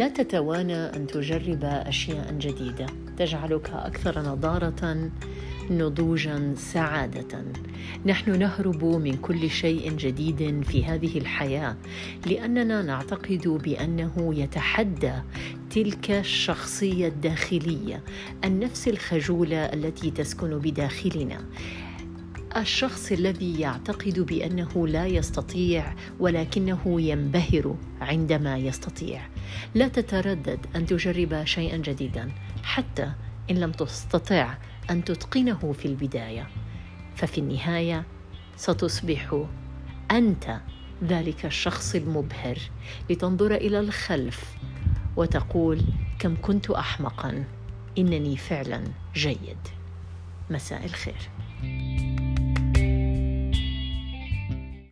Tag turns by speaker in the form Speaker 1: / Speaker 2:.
Speaker 1: لا تتوانى أن تجرب أشياء جديدة. تجعلك أكثر نضارة نضوجا سعادة. نحن نهرب من كل شيء جديد في هذه الحياة لأننا نعتقد بأنه يتحدى تلك الشخصية الداخلية النفس الخجولة التي تسكن بداخلنا. الشخص الذي يعتقد بأنه لا يستطيع ولكنه ينبهر عندما يستطيع. لا تتردد أن تجرب شيئا جديدا حتى إن لم تستطع أن تتقنه في البداية. ففي النهاية ستصبح أنت ذلك الشخص المبهر لتنظر إلى الخلف وتقول كم كنت احمقا إنني فعلا جيد. مساء الخير.